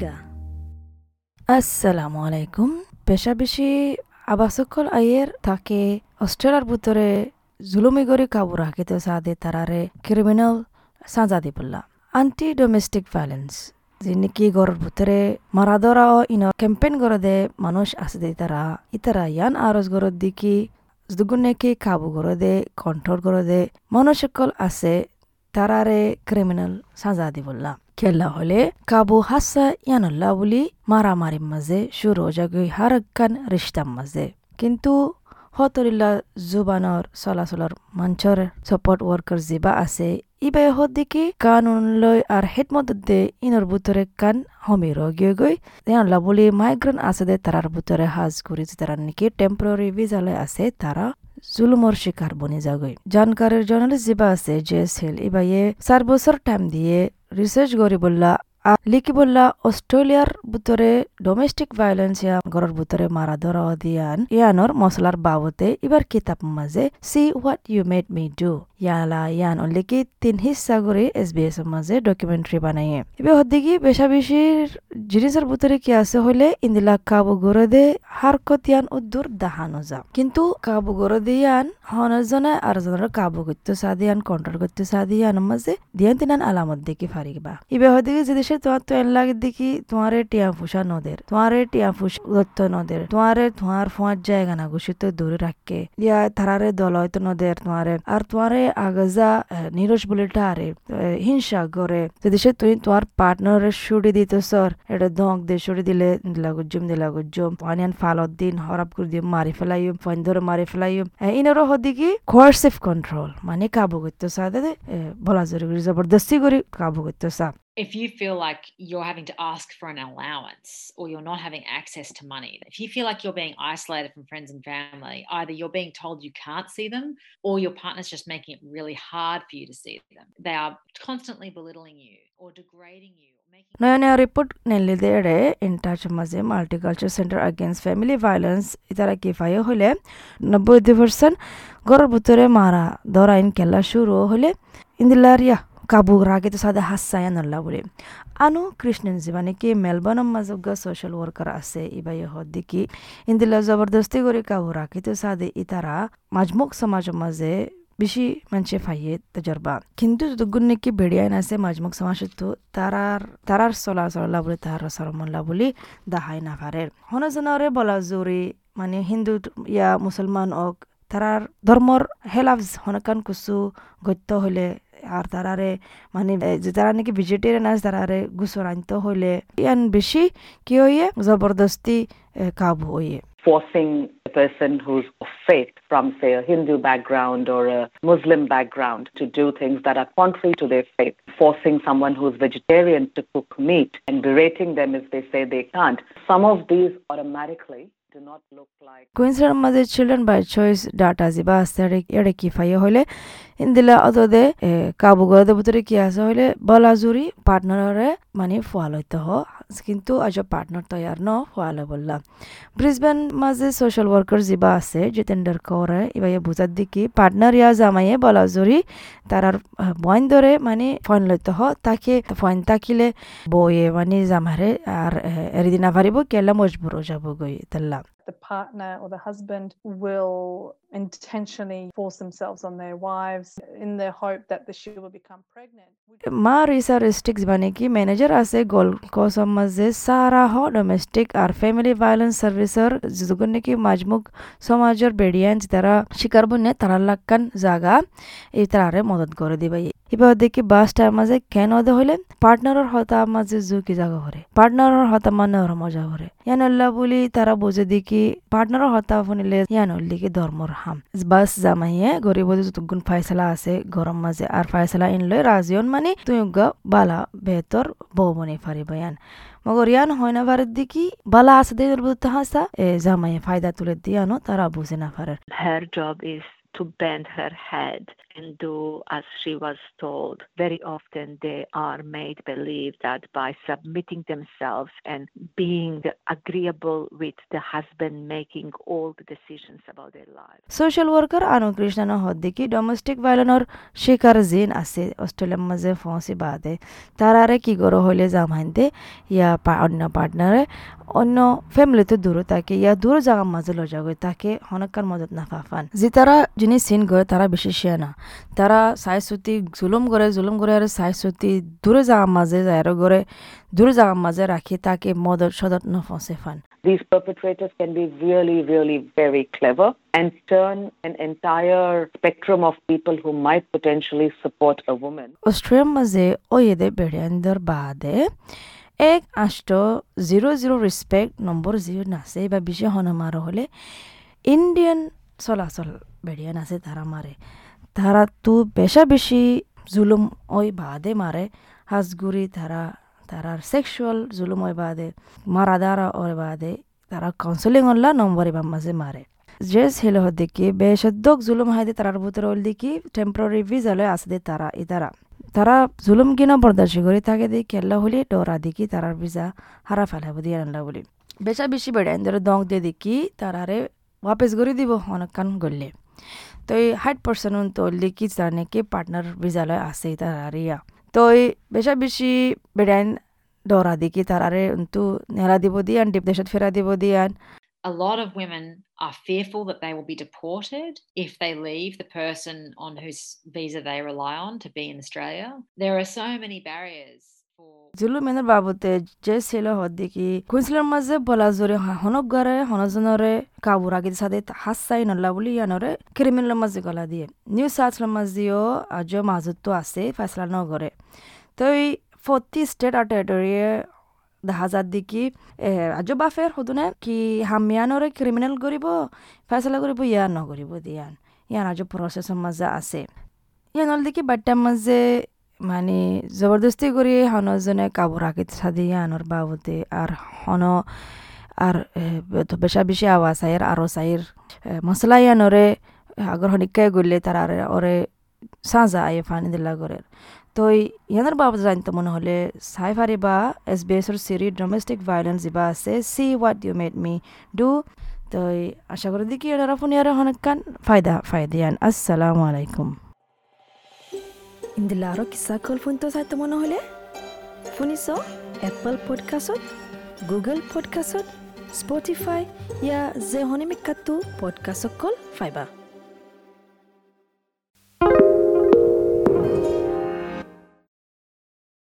নিগা আসসালামু আলাইকুম। পেশা বেশি আবাসকল আইয়ের থাকে অস্ট্রেলিয়ার ভিতরে জুলুমি গরি কাবু রাখিতে সাদে তারারে ক্রিমিনাল সাজা দি বললা আন্টি ডোমেস্টিক ভায়োলেন্স যে নাকি ঘরের ভিতরে মারা ধরা ইন ক্যাম্পেইন করে দে মানুষ আছে দে তারা, ইতারা ইয়ান আরজ গরত দিকি দুগুণ নাকি কাবু করে দে কন্ট্রোল করে দে, মানুষ সকল আছে তারারে ক্রিমিনাল সাজা দি বললা খেলা হলে কাবু হাসা ইয়ানল্লা বুলি মারামারির মাঝে শুরু জাগই হারকান রিস্তার মাঝে কিন্তু হতরিল্লা জুবানর চলাচলৰ মঞ্চৰ সাপোর্ট ওয়ার্কার যিবা আছে ইবাই হত দেখি কানুন লৈ আর হেডমত দে ইনর বুতরে কান হমি রগিয়ে গই ইয়ানলা বুলি মাইগ্রেন আছে দে তারার বুতরে হাজ করি তারা নাকি টেম্পোরারি ভিজালে আছে তারা জুলুমর শিকার বনি যাগৈ জানকারের জার্নালিস্ট যিবা আছে যে সেল ইবাইয়ে চার বছর টাইম দিয়ে রিসার্চ করি বললা লিখি বললা, অস্ট্রেলিয়ার ভিতরে ডোমেস্টিক ভায়োলেন্স ইয়া, ঘরের ভিতরে মারা ধরা দিয়ান, ইয়ানোর মশলার বাবতে এবার কিতাব মাঝে see what you made me do ইয়ালা ইয়ান লিখি, তিন হিস্সা করে এস বি এস এর মাঝে ডকুমেন্টারি বানাইয়ে। এবার হদ্দিকি বেশা বেশির জিনিসের ভিতরে কি আছে হইলে, ইন্দিলা কাবু গড়ে দে, হারকত ইয়ান উদ্দুর দাহানো যা। কিন্তু কাবু গড়ে দিয়ান হনজনে আর জনের কাবু করতে সাদিয়ান কন্ট্রোল করতে সাদিয়ান মাঝে, দিয়ান তিনান আলামত দেখি ফারিবা এবার হদ্দিকি যদি সে তোমার তো এন লাগে দেখি তোমারে টিয়া ফুসা নদের, তোমারে টিয়া ফুস দত্ত নদের, তোমারে তোমার ফোঁয়ার জায়গা না ঘুষিত দূরে রাখকে। ইয়া তারারে দল হয়তো নদের তোমারে আর তোমারে আগজা নিরস বলে টারে হিংসা করে। যদি সে তুমি তোমার পার্টনারের ছুটি দিতে সর এটা দঙ্ক দে ছুটি দিলে দিলা গুজুম দিলা গুজুম ফানিয়ান ফালত দিন, হরাপ করে দিয়ে মারি ফেলাইম ফাইন ধরে মারি ফেলাইম। ইনারও হদিকি কোয়ার্সিভ কন্ট্রোল মানে কাবু করতে সা দে বলা জরুরি জবরদস্তি করে, কাবু করতে সা if you feel like you're having to ask for an allowance or you're not having access to money, if you feel like you're being isolated from friends and family, either you're being told you can't see them or your partner's just making it really hard for you to see them. They are constantly belittling you or degrading you. নয়া নয়া report নেলিদেৰে ইণ্টাৰ্চ মাজে multicultural centre against family violence ইতারা কিফায়ে হলে নব্বই দুই percent ঘরের ভিতরে মারা ধরা ইন খেলা শুরু হলে ইন্দিলারিয়া কাবু রাগে তো সাদে হাসায়া নল্লা বলে আনু কৃষ্ণন জীবানে কি মেলবর্ন মাজগা সোশ্যাল ওয়ার্কার আছে ইবাই হদ্দিকি ইন্দিলা জবরদস্তি করে কাবু রাখি তো সাদে ইতারা মাজমুক সমাজের মাঝে বেশি মানুষে ফাইয়ে তজরবা কিন্তু যতগুণ নাকি বেড়িয়াইন আছে মাজমুক সমাজ তো তারার তারার চলা চলা বলে তার সরমল্লা বলি দাহাই নাফারের হনজনরে বলা জোরে মানে হিন্দু ইয়া মুসলমান ওক তারার ধর্মর হেলাফ হনকান কুসু গত্য হলে আর তারারে মানে যে তারা নাকি ভেজিটেরিয়ান আছে তারারে গুসর আনতে হইলে ইয়ান বেশি কি হইয়ে জবরদস্তি কাবু হইয়ে forcing a person who's of faith from, say, a Hindu background or a Muslim background to do things that are contrary to their faith, forcing someone who's vegetarian to cook meat and berating them if they say they can't. Some of these automatically Queensland মাঝে children by choice data জিবা আছে এড়ে কি ফাইয়ে হইলে ইন্দিলা অতদে কাবু গদে ভিতরে কি আছে হলে বলাজুরি পার্টনারে মানে ফোয়াল হইতে হ কিন্তু আজ পার্টনার তৈয়ার ন ফোয়ালে বললাম ব্রিসবেন মাঝে সোশ্যাল ওয়ার্কার যিবা আছে জিতেন্ডার করে এবার বুঝার দিকে পার্টনার ইয়া জামাইয়ে বলাজুরি তারার বইন ধরে মানে ফইন লইতে হ তাকে ফইন তাকিলে বইয়ে মানে জামারে আর এরিদিনা পারিব কেলা মজবুর যাব গই তাল্লা the partner or the husband will intentionally force themselves on their wives in the hope that she will become pregnant. মা রিসা রিস্ট্রিক্স মানে কি ম্যানেজার আছে গোল কোসম মাঝে সারা হ ডোমেস্টিক আর ফ্যামিলি ভায়োলেন্স সার্ভিসর যুগুন নাকি মাজমুখ সমাজের বেডিয়ান যারা শিকার বুনে তারা লাক্কান জাগা এই তারারে মদত করে দিবা এবার দেখি বাস টাইম মাঝে কেন দে হলে পার্টনারের হতা মাঝে জুকি জাগা হরে পার্টনারের হতা মানে ওর মজা হরে ইয়ানল্লা বলি, তারা বুঝে দেখি পার্টনারের হতা শুনিলে ইয়ানল্লি কি ধর্মর হাম। বাস জামাইয়ে গরিব যতগুণ ফাইসলা আছে, গরম মাঝে আর ফাইসলা ইনলে রাজিয়ন মানে তুই বালা বেতর বউ বনে ফারিব ইয়ান। মগর ইয়ান হয় না পারে দেখি, বালা আছে দেদের বুঝতে হাসা? এ জামাইয়ে ফায়দা তুলে দিয়ানো তারা বুঝে না পারে Her job is to bend her head. And do as she was told. Very often they are made believe that by submitting themselves and being agreeable with the husband making all the decisions about their lives. social worker anu krishna হদ্দিকি domestic ভায়োলেন্সর শিকার জিন আছে অস্ট্রেলিয়ার মাঝে foci বাদে তারারে কি করো হইলে জামাইন্দে ইয়া অন্য পার্টনারে অন্য ফ্যামিলিতে দূর থাকে ইয়া দূর জায়গার মাঝে লজা গই তাকে হনকার মদত না ফাফান যে তারা যিনি সিন করে তারা তারা চাই সুতি জুলুম করে জুলুম করে আর চাই সুতি দূরে জায়গার মাঝে যায় করে দূরে জায়গার মাঝে রাখি তাকে মদত সদত ন ফসে ফান। These perpetrators can be really, really very clever and turn an entire spectrum of people who might potentially support a woman. অস্ট্রেলিয়ার মাঝে ওয়েদে বেড়িয়ানদের বাদে এক আষ্ট zero zero respect number zero নাছে বা বেশি হনমার হলে ইন্ডিয়ান চলাচল বেড়িয়ান আছে তারা মারে তারা তো বেশা বেশি জুলুম ওই বাদে মারে। হাজগুড়ি তারা তারার সেক্সুয়াল জুলুম ওই বাদে, মারা দারা ওই বাদে, তারা কাউন্সেলিং হল্লা নম্বর এবার মাঝে মারে। যে ছেলে হদিকে বেশদ্দক জুলুম হাইদে তারার ভিতরে হল দেখি টেম্পোরারি ভিজা লয় দে তারা, ই তারা। তারা জুলুম কিনা বরদাস্ত করে থাকে দি কেল্লা হলি, ডরা দেখি তারার ভিজা হারা ফেলাব দিয়ে আনলা বলি। বেচা বেশি বেড়ে দং দিয়ে দেখি তারারে ওয়াপেস করে দিব অনেকক্ষণ গড়লে তো এই হাইট পার্সেন্ট তো লিখি জানে কি পার্টনার ভিজা লয় আছে তারার ইয়া তো এই বেচা বেশি বেড়াইন ডরা দেখি তারারে তো নেলা দিব দিয়ান ডিপ দেশত ফেরা দিব দিয়ান a lot of women are fearful that they will be deported if they leave the person on whose visa they rely on to be in Australia. There are so many barriers for জুলুমেনের বাবতে যে ছিল হদ্দিকি কুইন্সলের মাঝে বলা জোরে হনক গরে হনজনরে Cavour আগে সাদে হাসাই নল্লা বলি ইয়ানরে criminal মাঝে গলা দিয়ে। নিউ সাউথ মাঝেও আজ মাজত আছে ফেসলা নগরে তো এই ফর্টি স্টেট আর টেরিটরিয়ে দেখা যাত দেখি আজ বাফের সদনে কি হামিয়ানরে ক্রিমিনাল কৰিব ফেসলা কৰিব, ইয়ান নকৰিব দিয়ান। ইয়ান আজ প্ৰচেছৰ মাজে আছে। ইয়ানল দেখি বাট্টাৰ মাজে মানে জবরদস্তি করে হনজনে কাবু রাখি সাদি আনর বাবতে আর হন, আর বেশা বেশি আওয়াজ আয়ের আরও সাইর মশলা ইয়ানরে আগর হনিকায় গলে তার আর ওরে সাজা আয়ে ফানি দিলা করে। তো ইয়ানোর বাবদ জানতে মনে হলে চাই ফারিবা এছ বি এছৰ চিৰি ডমেষ্টিক ভায়োলেন্স যিবা আছে চি what you made me do তো আশা করি দেখি এনারা ফোন ইয়ারে হনকান, ফায়দা, ফায়দিয়ান। আসসালামু আলাইকুম। ইন্দিলা আৰু কিছা কল ফোনটো চাই তোমাৰ নহ'লে? শুনিছ এপল পডকাষ্টত গুগল পডকাষ্টত স্পটিফাই ইয়াৰ জেহনিমিকাটো পডকাষ্টক কল ফাইবা